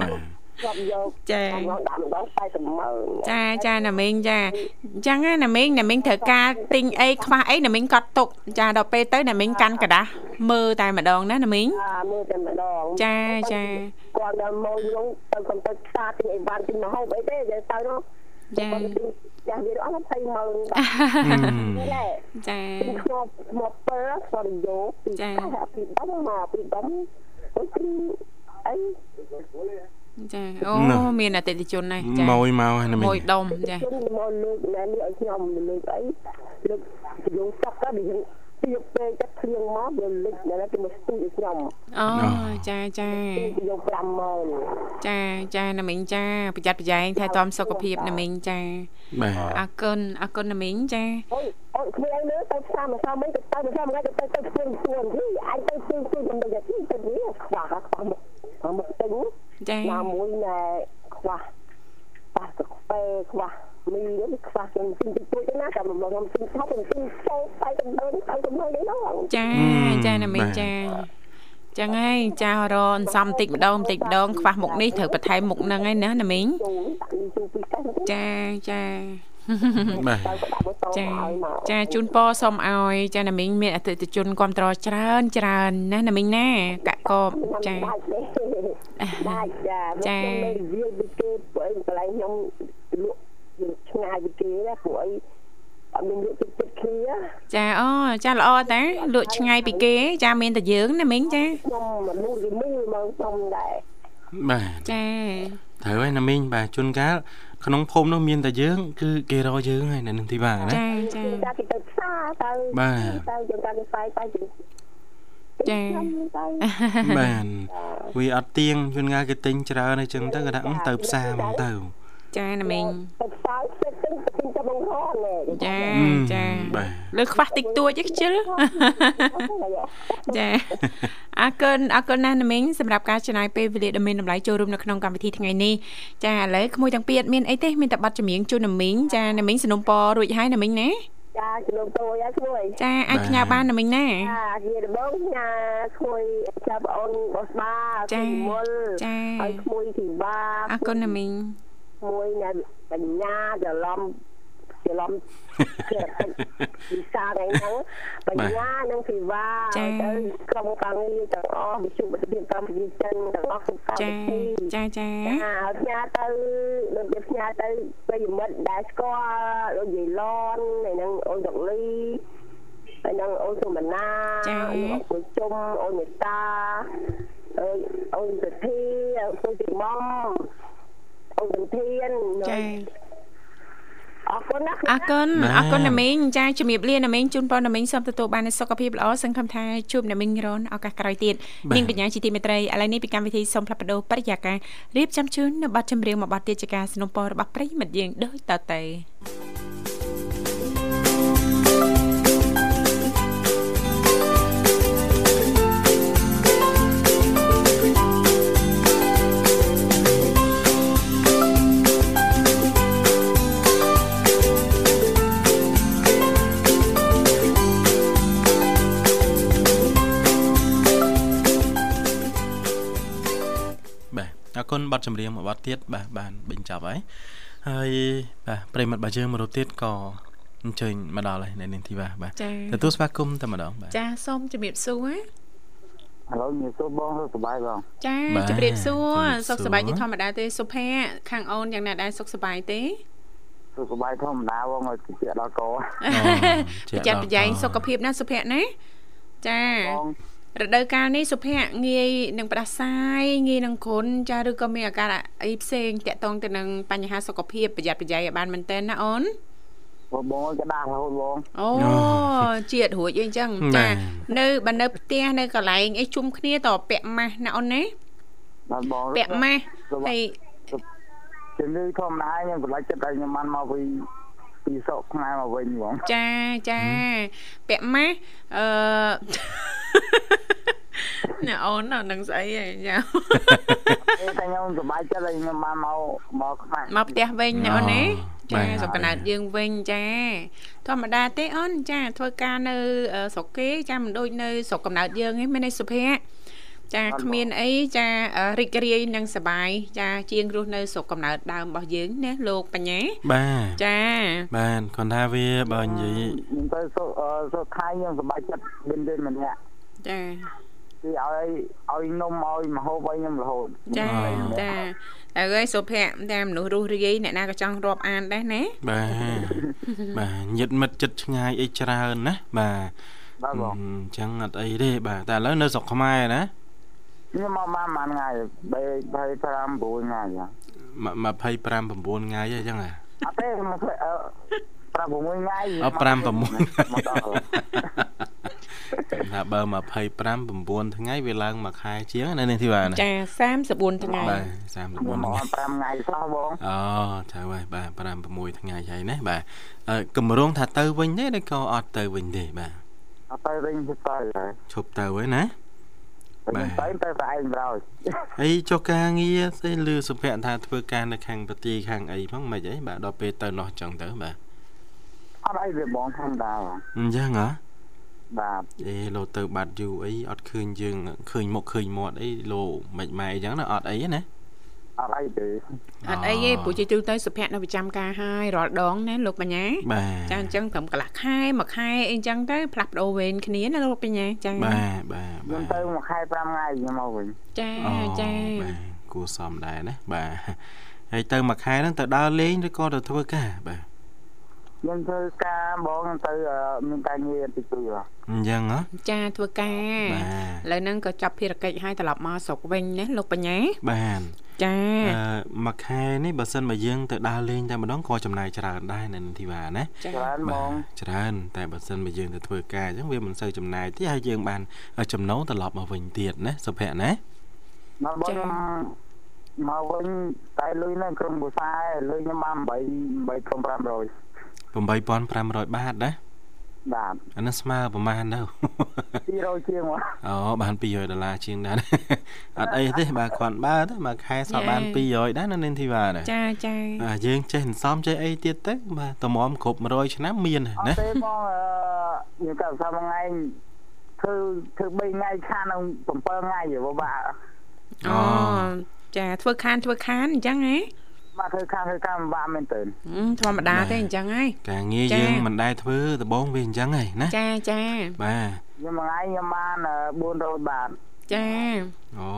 បាទ ខ្ញុំយក ចា ខ្ញុំដាក់ម្ដង40ម៉ឺន ចាចាណាមីងចាអញ្ចឹងណាណាមីងណាមីងត្រូវការទិញអីខ្វះអីណាមីងកត់ទុកចាដល់ពេលទៅណាមីងកាន់กระดาษមើលតែម្ដងណាណាមីង អាមើលតែម្ដង ចាចា គាត់ដល់មកយើងទៅកំទៅផ្សារទិញអីវ៉ាន់ទិញម្ហូបអីទេទៅទៅនោះ ចា ចាស់វាអស់20ម៉ឺនបាទនេះឡែចាខ្ញុំមកពើគាត់យកពីចាពីដុំមកពីដុំអីពីអីចាអូណ៎មានអតិថិជនណាស់ចាម៉ួយមកហើយណាមីមួយងដុំចាខ្ញុំមកលើកណែនេះឲ្យខ្ញុំលើកអីលើកយើងចប់ទៅយើង ពីពេលចិត្តគ្រឿងមកវាលិចណែគេមកស្ទូចឲ្យខ្ញុំអូចាចាពីយក5ម៉ឺនចាចាណាមីងចាប្រយ័ត្នប្រយែងថែទាំសុខភាពណាមីងចាបាទអរគុណអរគុណណាមីងចាអូយអូយគ្នាលើទៅផ្សារមកផ្សារមិនទៅទៅផ្សារមកទៅទៅទៅស្ទួនស្ទួនទីអញទៅស្ទួនស្ទួនមិនដឹងទីទៅនេះខ្វះខ្វះមកមកទៅចាណាមួយណែខ្វះប៉ះទឹកពេខ្វះ មីនេះខ្វះខ្ញុំទិញទៅទួយទៅណាតែមកខ្ញុំទិញថប់ខ្ញុំទិញចូលទៅទៅដើរទៅទៅនេះនោះចាចាណាមីងចាចឹងហើយចារអន្សំបន្តិចម្ដងបន្តិចម្ដងខ្វះមុខនេះត្រូវបន្ថែមមុខហ្នឹងហើយណាណាមីងចូលដាក់នេះចូលពីកាសទៅចាចាបាទក៏ដាក់មកតចាឲ្យមកចាជូនពរសូមឲ្យចាណាមីងមានអតិថិជនគ្រប់តរច្រើនច្រើនណាណាមីងណាកកបចាដាច់ទេដាច់ចាចាខ្ញុំ ឆ្ងាយពីគេណាព្រោះអីអត់មានលក់ទឹកទឹកគ្នាចាអូចាល្អតាលក់ឆ្ងាយពីគេ ចាមានតែយើងណាមីងចាខ្ញុំមកលក់ពីមីមកខ្ញុំដែរបាទចាត្រូវហើយណាមីងបាទជួនកាលក្នុងភូមិនោះមានតែយើង គឺគេរកយើងហើយនៅនឹងទីបាណាចាចាចាគេទៅផ្សារទៅបាទទៅយើងកាន់ទៅផ្សាយទៅទៅចាទៅបាទវាអត់ទៀងជួនកាលគេទិញច្រើនអីចឹងទៅក៏ដាក់អឺទៅផ្សារហ្មងទៅចាណាមីងទៅផ្សាយ ទៅទៅទៅទៅបងហនណែចាអឺចាបាទលើខ្វះតិចតួចឯខ្ជិលចាអរគុណអរគុណណាស់ណាមីងសម្រាប់ការចំណាយពេលវេលាដ៏មានតម្លៃចូលរួមនៅក្នុងកម្មវិធីថ្ងៃនេះចាឥឡូវក្មួយទាំងពីរអត់មានអីទេមានតែប័ណ្ណចម្រៀងជូនណាមីងចាណាមីងสนុំពររួចហើយណាមីងណាចាជំនុំតូចហើយគួយចាអាចផ្ញើបានណាមីងណាចាជាដំបងញ៉ាគួយចាប់បងអូនបោះស្បាចាគួយមុលចាហើយគួយធីបាអរគុណណាមីង មួយណែបញ្ញាច្រឡំច្រឡំគឺវិសាថ្ងៃហ្នឹងបញ្ញានិងធីវ៉ាទៅក្រុមការងារទាំងអស់វិទ្យុបទភាពកម្ពុជាចិនទាំងអស់គ្រប់កម្មចាវិធីចាចាចាឲ្យផ្ញើទៅលោកជាផ្ញើទៅប្រិយមិត្តដែលស្គាល់ដូចយាយឡនហើយនឹងអូនដុកលីហើយនឹងអូនសុមណាចា៎អូនពុជុំអូនមេតាអើយអូនសុធីអូនសុទីមុំអូន វិធាន ចា អរគុណណា អរគុណ បាទ អរគុណណាមីងចាជំរាបលាណាមីងជូនពរណាមីងសូមទទួលបាននូវសុខភាពល្អសង្ឃឹមថាជួបណាមីងរនឱកាសក្រោយទៀត បាទ នាងកញ្ញាជាទីមេត្រីឥឡូវនេះពីកម្មវិធីសូមផ្លាប់បដោបរិយាកាសរៀបចំជូននៅប័ណ្ណចម្រៀងមួយប័ណ្ណទៀតជាការสนับสนุนរបស់ប្រិយមិត្តយើងដូចតទៅ អរគុណប័ណ្ណចម្រៀងមួយប័ណ្ណទៀតបាទបានបញ្ចប់ហើយហើយបាទប្រិយមិត្តរបស់យើងមួយរូបទៀតក៏អញ្ជើញមកដល់ហើយនៅនាងធីវ៉ាបាទចាទទួលស្វាគមន៍តែម្ដងបាទចាសូមជំរាបសួរឥឡូវមានសួរបងសុខសប្បាយបងចាបាទជំរាបសួរជំរាបសួរសុខសប្បាយជាធម្មតាទេសុភ័ក្រខាងអូនយ៉ាងណាដែរសុខសប្បាយទេសុខសប្បាយធម្មតាបងឲ្យតិចដល់កជាប្រយ័ត្នប្រយែងសុខភាពណាសុភ័ក្រណាចាបង រដូវកាលនេះសុភ័ក្រងាយនឹងផ្ដាសាយងាយនឹងគ្រុនចាឬក៏មានអាការៈអីផ្សេងតាក់ទងទៅនឹងបញ្ហាសុខភាពប្រយ័ត្នប្រយែងឲ្យបានមែនទែនណាអូនបងបងឲ្យក្តាររហូតបងអូជាតិរួចអីចឹងចានៅបើនៅផ្ទះនៅកន្លែងអីជុំគ្នាតពាក់ម៉ាស់ណាអូនណាបាទបងពាក់ម៉ាស់ហើយជំនឿធម្មតាខ្ញុំកន្លែងចិត្តឲ្យខ្ញុំបានមកពី ពីសក់ខ្មែរមកវិញបងចាចាពាក់ម៉ាស់អឺណាអូនណានឹងស្អីហ៎ចាតែខ្ញុំសប្បាយចិត្តឲ្យខ្ញុំបានមកមកខ្មែរមកផ្ទះវិញណាអូនណាបាចាទសុខកណើតយើងវិញចាធម្មតាទេអូនចាធ្វើការនៅអឺស្រុកគេចាមិនដូចនៅស្រុកកំណើតយើងឯងមានន័យសុភ័ក្រ ចាគ្មានអីចាអឺរីករាយនិងសប្បាយចាជាងរស់នៅស្រុកកំណើតដើមរបស់យើងណាលោកបញ្ញាបាទចាបាទគាត់ថាវាបើនិយាយខ្ញុំទៅសុខសុខខៃខ្ញុំសប្បាយចិត្តមានទេម្នាក់ចាគឺឲ្យឲ្យនំឲ្យមហូបឲ្យខ្ញុំរហូតចាចាតែហើយសុភ័ក្រតែមនុស្សរស់រាយអ្នកណាក៏ចង់រាប់អានដែរណាបាទបាទញាតិមិត្តចិត្តឆ្ងាយអីច្រើនណាបាទបាទបងអញ្ចឹងអត់អីទេបាទតែឥឡូវនៅស្រុកខ្មែរណា ខ្ញុំមកបានប៉ុន្មានថ្ងៃ3 5 9ថ្ងៃហ៎25 9ថ្ងៃអញ្ចឹងហ៎អត់ទេមកអឺ5 6ថ្ងៃអ5 6មកដល់ថាបើ25 9ថ្ងៃវាឡើងមួយខែជាងណានេះទីបាទណាចា34ថ្ងៃបាទមក34ថ្ងៃ5ថ្ងៃសោះបងអូត្រូវហើយបាទ5 6ថ្ងៃហើយណាបាទអឺកម្រងថាទៅវិញទេឬក៏អត់ទៅវិញទេបាទអត់ទៅវិញទៅទៅហើយឈប់ទៅហើយណា ទៅទៅទៅតែឯងប្រោយអីចុះការងារស្អីលឺសុភ័ក្រថាធ្វើការនៅខាងប្រទីខាងអីផងមិនអីបាទដល់ពេលទៅនោះចឹងទៅបាទអត់អីវាបងធម្មតាបងអញ្ចឹងហ៎បាទអេលោទៅបាត់យូរអីអត់ឃើញយើងឃើញមុខឃើញមាត់អីលោមិនម៉ែអញ្ចឹងណាអត់អីទេណា អត់អីទេអត់អីទេព្រោះជាទូទៅសុភ័ក្រនៅប្រចាំការហើយរាល់ដងណាលោកបញ្ញាបាទចាអញ្ចឹងត្រឹមកន្លះខែមួយខែអីអញ្ចឹងទៅផ្លាស់ប្ដូរវេនគ្នាណាលោកបញ្ញាចាបាទបាទខ្ញុំបាទទៅមួយខែ5ថ្ងៃខ្ញុំមកវិញចាអូចាបាទគួរសមដែរណាបាទហើយទៅមួយខែហ្នឹងទៅដើរលេងឬក៏ទៅធ្វើការបាទ ខ្ញុំធ្វើការបងខ្ញុំទៅអឺមានការងារទី2បងអញ្ចឹងហ៎ចាធ្វើការបាទឥឡូវហ្នឹងក៏ចាប់ភារកិច្ចឲ្យត្រឡប់មកស្រុកវិញណាលោកបញ្ញាបាទចាអឺមួយខែនេះបើសិនមកយើងទៅដើរលេងតែម្ដងក៏ចំណាយច្រើនដែរនៅទីបាទណាចាច្រើនហ្មបាទងច្រើនតែបើសិនមកយើងទៅធ្វើការអញ្ចឹងវាមិនសូវចំណាយទេហើយយើងបានចំណូលត្រឡប់មកវិញទៀតណាសុភ័ក្រណាមកបងខ្ញុំមកវិញតែលុយហ្នឹងក្រុមភាសាលុយខ្ញុំបាន8 8500 8500បាតណាបាទអានេះស្មើប្រហែលទៅ200ជាងមកអូបាន200ដុល្លារជាងដែរអត់អីទេបាទគ្រាន់បើទៅមួយខែសល់បាន200ដែរនៅនាងធីវ៉ាដែរចាចាបាទយើងចេះសន្សំចេះអីទៀតទៅបាទតម្រាំគ្រប់100ឆ្នាំមានអណាត់ទេបងអឺខ្ញុំកាត់សាប់ថ្ងៃធ្វើធ្វើ3ថ្ងៃខាននឹង7ថ្ងៃហ៎បាទអូចាធ្វើខានធ្វើខានអញ្ចឹងហ៎ បាទធ្វើខានធ្វើខានបាក់មែនទែនហឹមធម្មតាទេអញ្ចឹងហើយការងារចាយើងមិនដែលធ្វើដំបងវាអញ្ចឹងហីណាចាចាបាទខ្ញុំមួយថ្ងៃខ្ញុំបាន400បាតចាអូ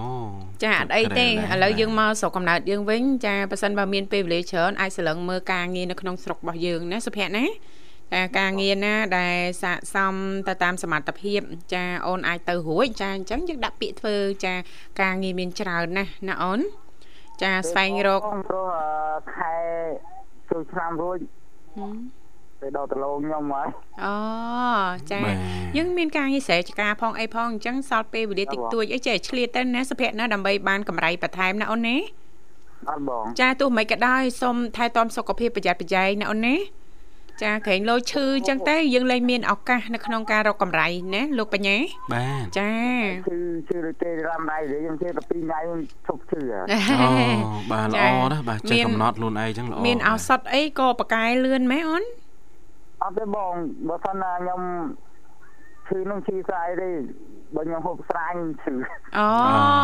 ចាអត់អីទេឥឡូវយើងមកស្រុកកំណើតយើងវិញចាប៉ះសិនបើមានពេលវេលាច្រើនអាចសលឹងមើលការងារនៅក្នុងស្រុករបស់យើងណាសុភ័ក្រណាចាការងារណាដែលស័កសមទៅតាមសមត្ថភាព ចាអូនអាចទៅរួចចាអញ្ចឹងយើងដាក់ពាក្យធ្វើចាការងារមានច្រើនណាស់ណាអូនចា ស្វែងរកព្រោះអឺខែចូលឆ្នាំរួចហឹមទៅដល់ដលងខ្ញុំហើយអូចាបាទយើងមានការងារស្រែចការផងអីផងអញ្ចឹងសល់ពេលវេលាតិចតួចអីចេះឆ្លៀតទៅណាសុភ័ក្រណាដើម្បីបានកម្រៃបន្ថែមណាអូនណាអត់បងចាទោះមិនក៏ដោយសូមថែទាំសុខភាពប្រយ័ត្នប្រយែងណាអូនណា ចាក្រែងលោឈឺអញ្ចឹងទៅយើងលែងមានឱកាសនៅក្នុងការរកកម្រៃណាលោកបញ្ញាបាទចាឈឺឈឺដូចទេរ៉ាំដៃទេខ្ញុំជិះ12ថ្ងៃខ្ញុំឈប់ឈឺហើយអូបាទល្អណាស់បាទចេះកំណត់ខ្លួនឯងចឹងល្អមានឱសថអីក៏ប្រកែលឿនម៉េះអូនអត់ទេបងបើសិនណាខ្ញុំឈឺនឹងឈឺស្រាយទេបើខ្ញុំហូបស្រាញឈឺអូ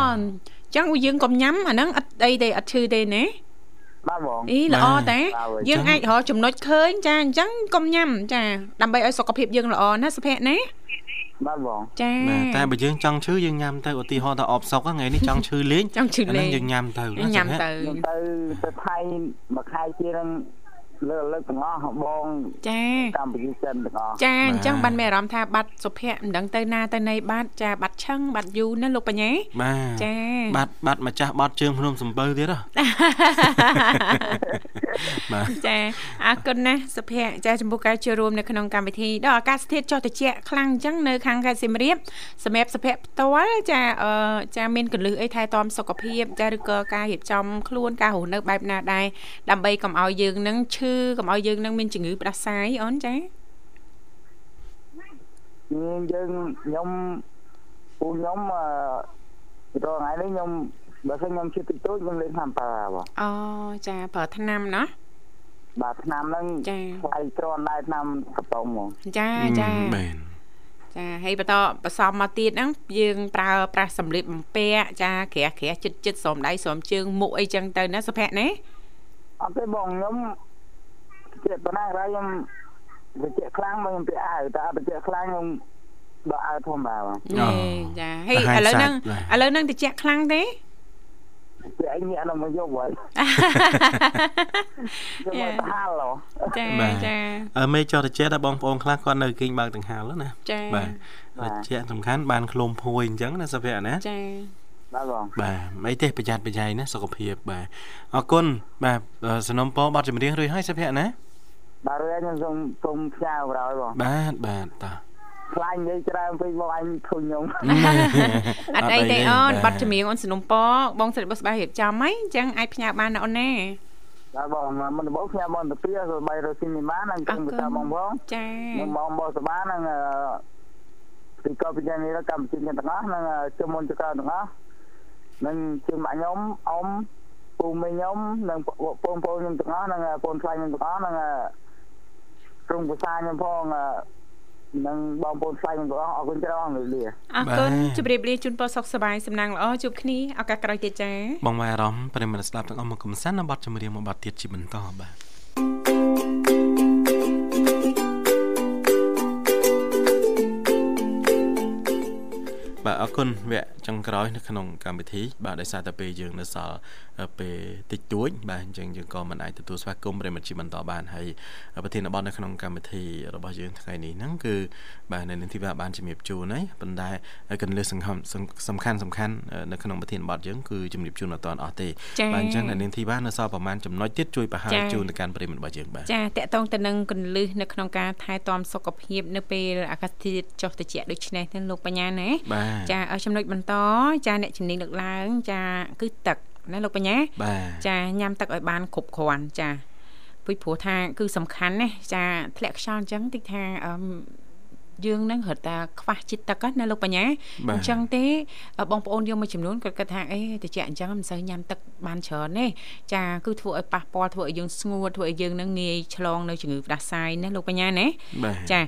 អញ្ចឹងយើងកុំញ៉ាំអាហ្នឹងអត់អីទេអត់ឈឺទេណា បាទបងអីល្អតាបាទយើងអាចរកចំណុចឃើញចាអញ្ចឹងកុំញ៉ាំចាដើម្បីឲ្យសុខភាពយើងល្អណាសុភ័ក្រណាបាទបងចាបាទតែបើយើងចង់ឈឺយើងញ៉ាំទៅឧទាហរណ៍ថាអបសុកហ្នឹងថ្ងៃនេះចង់ឈឺលេងចង់ឈឺលេងអាហ្នឹងយើងញ៉ាំទៅណាញ៉ាំសុភ័ក្រទៅខ្ញុំទៅទៅថៃមួយខែជាង លើកលើកទាំងអស់បងចាកម្ពុជាចិនទាំងអស់ចាអញ្ចឹងបានមានអារម្មណ៍ថាបាត់សុភ័ក្រមិនដឹងទៅណាទៅណីបាត់ចាបាត់ឆឹងបាត់យូរណាលោកបញ្ញាបាទចាបាត់បាត់ម្ចាស់បាត់ជើងភ្នំសំពៅទៀតហ៎បាទចាអរគុណណាស់សុភ័ក្រចាចំពោះការចូលរួមនៅក្នុងកម្មវិធីដល់អាកាសធាតុចុះត្រជាក់ខ្លាំងអញ្ចឹងនៅខាងខេត្តសៀមរាបសម្រាប់សុភ័ក្រផ្ទាល់ចាអឺចាមានកលឹះអីថែទាំសុខភាពចាឬក៏ការរៀបចំខ្លួនការរស់នៅបែបណាដែរដើម្បីកុំឲ្យយើងនឹងឈឺកុំឲ្យយើងនឹងមានជំងឺផ្ដាសាយអូនចាយើងយើងខ្ញុំពូខ្ញុំអឺរងថ្ងៃនេះខ្ញុំបើសិនខ្ញុំជិះតិចតួចខ្ញុំលេងតាមប៉ាបងអូចាប្រើថ្នាំណាបាទឆ្នាំហ្នឹងចាថ្លៃទ្រាំដែរឆ្នាំកំប៉ុងហ្មងចាចាបាទចាហើយបន្តបន្សំមកទៀតហ្នឹងយើងប្រើប្រាស់សម្លៀកបំពាក់ចាក្រាស់ក្រាស់ចិត្តចិត្តស្រោមដៃស្រោមជើងមុខអីចឹងទៅណាសុភ័ក្រណាអត់ទេបងខ្ញុំ ចិត្តប៉ុណ្ណាហើយខ្ញុំវិជ្ជាខ្លាំងមកខ្ញុំពាក់អាវតែអត់វិជ្ជាខ្លាំងខ្ញុំដកអាវធម្មតាបងណែចាហើយឥឡូវហ្នឹងឥឡូវហ្នឹងតិចខ្លាំងទេពាក់អីញាក់ដល់មកយកហើយខ្ញុំមកទៅហាលហ៎ចាចាអឺមេចោះតិចដែរបងប្អូនខ្លះគាត់នៅគេងបើកដង្ហាលណាចាបាទតិចសំខាន់បានឃ្លុំភួយអញ្ចឹងណាសុភ័ក្រណាចាបាទបងបាទអីទេប្រយ័ត្នប្រយែងណាសុខភាពបាទអរគុណបាទសំណុំពរប័ណ្ណចម្រៀងរួចហើយសុភ័ក្រណា បាទរួចហើយខ្ញុំសូមសូមផ្ញើក្រោយបងបាទបាទតាខ្លាញ់និយាយច្រើនពេកបងអញធុញខ្ញុំអត់អីទេអូនបាត់ចម្រៀងអូនសនុំពបងស្រីបុស្បារៀបចំហីអញ្ចឹងអាចផ្ញើបានណាអូនណាបាទបងមិនដំបូងផ្ញើបងទៅពីဆိုបីរស៊ីនីម៉ានឹងគឹងទៅតាមបងបងចានឹងបងបងសបានឹងពីកោពីយ៉ាងនេះកម្ពុជាទាំងអស់នឹងជុំមុនចកទាំងអស់នឹងជើងមកខ្ញុំអ៊ំពូមីខ្ញុំនិងបងប្អូនខ្ញុំទាំងអស់និងបងខ្លាញ់ខ្ញុំទាំងអស់និង ក្រុមភាសាខ្ញុំផងនិងបងប្អូនខ្លាញ់ខ្ញុំទាំងអស់អរគុណច្រើនលោកលាអរគុណជម្រាបលាជូនពរសុខសប្បាយសំណាងល្អជួបគ្នាឱកាសក្រោយទៀតចាបងមកអារម្មណ៍ប្រិមត្តស្ដាប់ទាំងអស់មកកំសាន្តនៅប័ណ្ណចម្រៀងមួយប័ណ្ណទៀតជាបន្តបាទ បាទអរគុណវគ្គចុងក្រោយនៅក្នុងកម្មវិធីបាទដោយសារតែពេលយើងនៅសល់ពេលតិចតួចបាទអញ្ចឹងយើងក៏មិនអាចទទួលស្វាគមន៍ប្រិមត្តជាបន្តបានហើយប្រធានបទនៅក្នុងកម្មវិធីរបស់យើងថ្ងៃនេះហ្នឹងគឺបាទនៅនាងធីវ៉ាបានជំរាបជូនហើយប៉ុន្តែកន្លឹះសំខាន់សំខាន់សំខាន់នៅក្នុងប្រធានបទយើងគឺជំរាបជូនអត់ទាន់អស់ទេបាទអញ្ចឹងនៅនាងធីវ៉ានៅសល់ប្រហែលចំណុចទៀតជួយបង្ហាញជូនទៅកាន់ប្រិមត្តរបស់យើងបាទចាតកតងទៅនឹងកន្លឹះនៅក្នុងការថែទាំសុខភាព នៅពេលអាកាសធាតុចុះត្រជាក់ដូចនេះទៅលោកបញ្ញាណាបាទចាចំណុចបន្តចាអ្នកជំនាញលើកឡើង ចា គឺទឹកណាលោកបញ្ញាបាទចាញ៉ាំទឹកឲ្យបានគ្រប់គ្រាន់ចាពីព្រោះថាគឺសំខាន់ណាចាធ្លាក់ខ្យល់អញ្ចឹងតិចថាអឺ យើងនឹងរត់តែខ្វះជាតិទឹកណាលោកបញ្ញាអញ្ចឹងទេបងប្អូនយកមួយចំនួនគាត់គិតថាអេតិចអញ្ចឹងមិនសូវញ៉ាំទឹកបានច្រើនទេចាគឺធ្វើឲ្យប៉ះពាល់ធ្វើឲ្យយើងស្ងួតធ្វើឲ្យយើងនឹងងាយឆ្លងនៅជំងឺផ្ដាសាយណាលោកបញ្ញាណាចា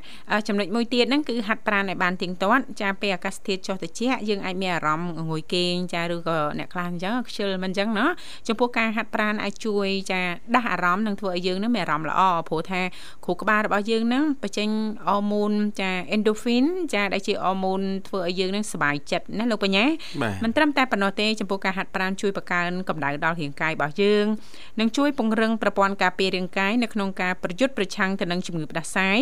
ចំណុចមួយទៀតហ្នឹងគឺហាត់ប្រាណឲ្យបានទៀងទាត់ចាពេលអាកាសធាតុចុះត្រជាក់យើងអាចមានអារម្មណ៍ងុយគេងចាឬក៏អ្នកខ្លះអញ្ចឹងខ្ជិលមិនអញ្ចឹងណាចំពោះការហាត់ប្រាណអាចជួយចាដាស់អារម្មណ៍និងធ្វើឲ្យយើងនឹងមានអារម្មណ៍ល្អព្រោះថាគ្រូក្បាលរបស់យើងនឹងបញ្ចេញអរម៉ូនចា endorphin ចាដែលជាអរម៉ូនធ្វើឲ្យយើងនឹងសប្បាយចិត្តណាលោកបញ្ញាបាទមិនត្រឹមតែប៉ុណ្ណោះទេចំពោះការហាត់ប្រាណជួយបង្កើនកម្ដៅដល់រាងកាយរបស់យើងនិងជួយពង្រឹងប្រព័ន្ធការពាររាងកាយនៅក្នុងការប្រយុទ្ធប្រឆាំងទៅនឹងជំងឺផ្ដាសាយ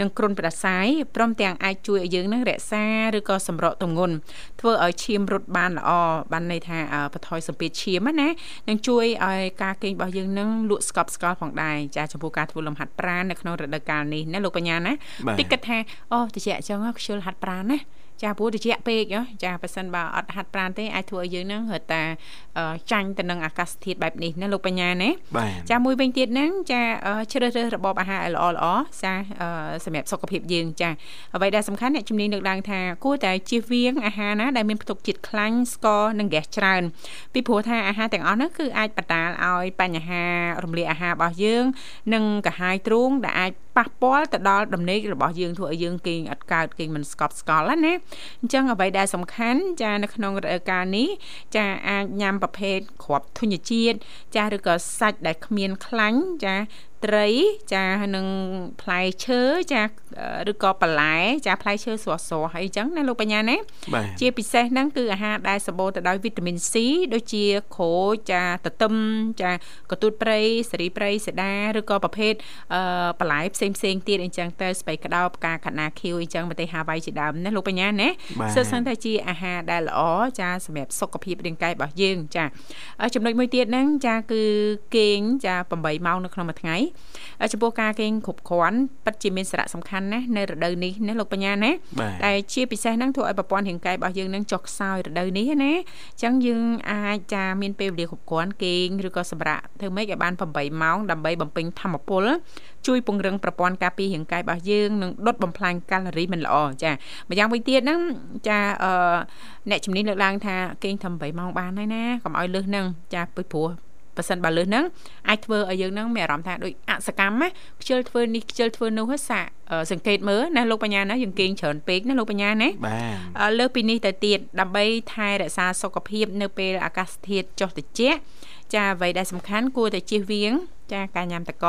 និងគ្រុនផ្ដាសាយព្រមទាំងអាចជួយឲ្យយើងនឹងរក្សាឬក៏សម្រកទម្ងន់ធ្វើឲ្យឈាមរត់បានល្អបានន័យថាអឺបន្ថយសម្ពាធឈាមណានិងជួយឲ្យការគេងរបស់យើងនឹងលក់ស្កប់ស្កល់ផងដែរចាចំពោះការធ្វើលំហាត់ប្រាណនៅក្នុងរដូវកាលនេះណាលោកបញ្ញាណាបាទតិចគិតថាអូតិចអញ្ចឹងហ៎ខ្ជិលហាត់ប្រាណណាចាព្រោះតិចពេកហ៎ចាប៉ះសិនបើអត់ហាត់ប្រាណទេអាចធ្វើឲ្យយើងនឹងរត់តាអឺចាញ់ទៅនឹងអាកាសធាតុបែបនេះណាលោកបញ្ញាណាបាទចាមួយវិញទៀតហ្នឹងចាអឺជ្រើសរើសរបបអាហារឲ្យល្អល្អចាអឺសម្រាប់សុខភាពយើងចាអ្វីដែលសំខាន់អ្នកជំនាញលើកឡើងថាគួរតែជៀសវាងអាហារណាដែលមានផ្ទុកជាតិខ្លាញ់ស្ករនិងហ្គាសច្រើនពីព្រោះថាអាហារទាំងអស់ហ្នឹងគឺអាចបណ្ដាលឲ្យបញ្ហារំលាយអាហាររបស់យើង និងកាហាយទ្រូងដែលអាច ប៉ះពាល់ទៅដល់ដំណេករបស់យើងធ្វើឲ្យយើងគេងអត់កើតគេងមិនស្កប់ស្កល់ណាណាអញ្ចឹងអ្វីដែលសំខាន់ចានៅក្នុងរដូវកាលនេះចាអាចញ៉ាំប្រភេទគ្រាប់ធញ្ញជាតិចាឬក៏សាច់ដែលគ្មានខ្លាញ់ចាត្រីចានឹងផ្លែឈើចាឬក៏បន្លែចាផ្លែឈើស្រស់ៗហើយអញ្ចឹងណាលោកបញ្ញាណាបាទជាពិសេសហ្នឹងគឺអាហារដែលសម្បូរទៅដោយវីតាមីន C ដូចជាក្រូចចាទទឹមចាកន្ទួតព្រៃសេរីព្រៃសេដាឬក៏ប្រភេទអឺបន្លែផ្សេងផ្សេងៗទៀតអញ្ចឹងទៅស្បៃក្តោបផ្កាកណាខៀវអញ្ចឹងប្រទេសហាវ៉ៃជាដើមណាលោកបញ្ញាណាបាទសើសឹងតែជាអាហារដែលល្អចាសម្រាប់សុខភាពរាងកាយរបស់យើងចាអឺចំណុចមួយទៀតហ្នឹងចាគឺគេងចា8ម៉ោងនៅក្នុងមួយថ្ងៃអឺចំពោះការគេងគ្រប់គ្រាន់ពិតជាមានសារៈសំខាន់ណាស់នៅរដូវនេះណាលោកបញ្ញាណាបាទដែលជាពិសេសហ្នឹងធ្វើឲ្យប្រព័ន្ធរាងកាយរបស់យើងនឹងចុះខ្សោយរដូវនេះណាអញ្ចឹងយើងអាចចាមានពេលវេលាគ្រប់គ្រាន់គេងឬក៏សម្រាប់ធ្វើម៉េចឲ្យបាន8ម៉ោងដើម្បីបំពេញធម្មពលជួយពង្រឹងប្រព័ន្ធការពាររាងកាយរបស់យើងនិងដុតបំផ្លាញកាឡូរីមិនល្អចាម្យ៉ាងវិញទៀតហ្នឹងចាអឺអ្នកជំនាញលើកឡើងថាគេងត្រឹម8ម៉ោងបានហើយណាកុំឲ្យលើសហ្នឹងចាពីព្រោះ ប៉ះសិនបើលើសហ្នឹងអាចធ្វើឲ្យយើងហ្នឹងមានអារម្មណ៍ថាដូចអសកម្មណាខ្ជិលធ្វើនេះខ្ជិលធ្វើនោះហ្នឹងសាកអឺសង្កេតមើលណាលោកបញ្ញាណាយើងគេងច្រើនពេកណាលោកបញ្ញាណាបាទអឺលើសពីនេះទៅទៀតដើម្បីថែរក្សាសុខភាព នៅពេលអាកាសធាតុចុះត្រជាក់ ចាអ្វីដែលសំខាន់គួរតែជៀសវាងចាការញ៉ាំតកក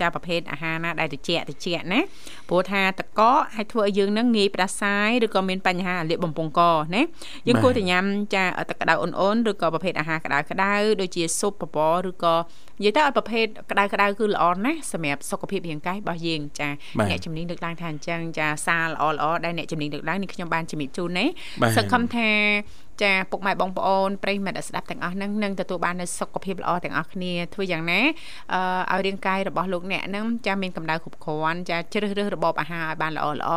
ចាប្រភេទអាហារណាដែលត្រជាក់ត្រជាក់ណាព្រោះថាតកកអាចធ្វើឲ្យយើងនឹងងាយផ្ដាសាយឬក៏មានបញ្ហាលាកបំពង់កណាយើងគួរតែញ៉ាំចាទឹកក្តៅអ៊ុនៗឬក៏ប្រភេទអាហារក្តៅក្តៅដូចជាស៊ុបបបរឬក៏និយាយទៅឲ្យប្រភេទក្តៅក្តៅគឺល្អណាស់សម្រាប់សុខភាពរាងកាយរបស់យើងចាបាទអ្នកជំនាញលើកឡើងថាអញ្ចឹងចាសារល្អល្អដែលអ្នកជំនាញលើកឡើងនេះខ្ញុំបានជំរាបជូនណាបាទសង្ឃឹមថា ចាពុកម៉ែបងប្អូនប្រិយមិត្តដែលស្ដាប់ទាំងអស់ហ្នឹងនឹងទទួលបាននូវសុខភាពល្អទាំងអស់គ្នាធ្វើយ៉ាងណាអឺឲ្យរាងកាយរបស់លោកអ្នកហ្នឹងចាមានកម្ដៅគ្រប់គ្រាន់ចាជ្រើសរើសរបបអាហារឲ្យបានល្អល្អ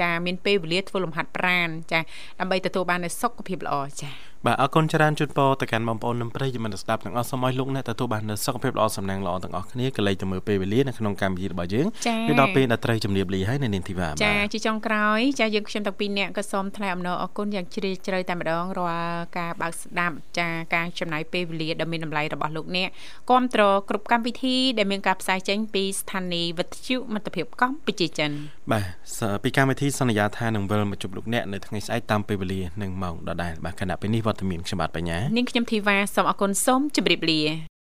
ចាមានពេលវេលាធ្វើលំហាត់ប្រាណចាដើម្បីទទួលបាននូវសុខភាពល្អចា បាទអរគុណច្រើនជូនពរទៅកាន់បងប្អូននិងប្រិយមិត្តស្ដាប់ទាំងអស់សូមឲ្យលោកអ្នកទទួលបាននូវសុខភាពល្អសំណាងល្អទាំងអស់គ្នាកលែងទៅមើលពេលវេលានៅក្នុងកម្មវិធីរបស់យើងចា៎វាដល់ពេលដែលត្រូវជំរាបលាហើយនៅនាងធីវ៉ាចាបាទជាចុងក្រោយចាយើងខ្ញុំទាំងពីរនាក់ក៏សូមថ្លែងអំណរអគុណយ៉ាងជ្រាលជ្រៅតែម្ដងរាល់ការបើកស្ដាប់ចាការចំណាយពេលវេលាដ៏មានតម្លៃរបស់លោកអ្នកគ្រប់គ្រងគ្រប់កម្មវិធីដែលមានការផ្សាយចេញពីស្ថានីយ៍វិទ្យុមិត្តភាពកម្ពុជាចិនបាទសពីកម្មវិធីសន្យាថានឹងវិលមកជួបលោកអ្នកនៅថ្ងៃស្អែកតាមពេលវេលានិងម៉ោងដដែលបាទខណៈពេលនេះវត្តមានខ្ញុំបាទបញ្ញានាងខ្ញុំធីវ៉ាសូមអគុណសូមជម្រាបលា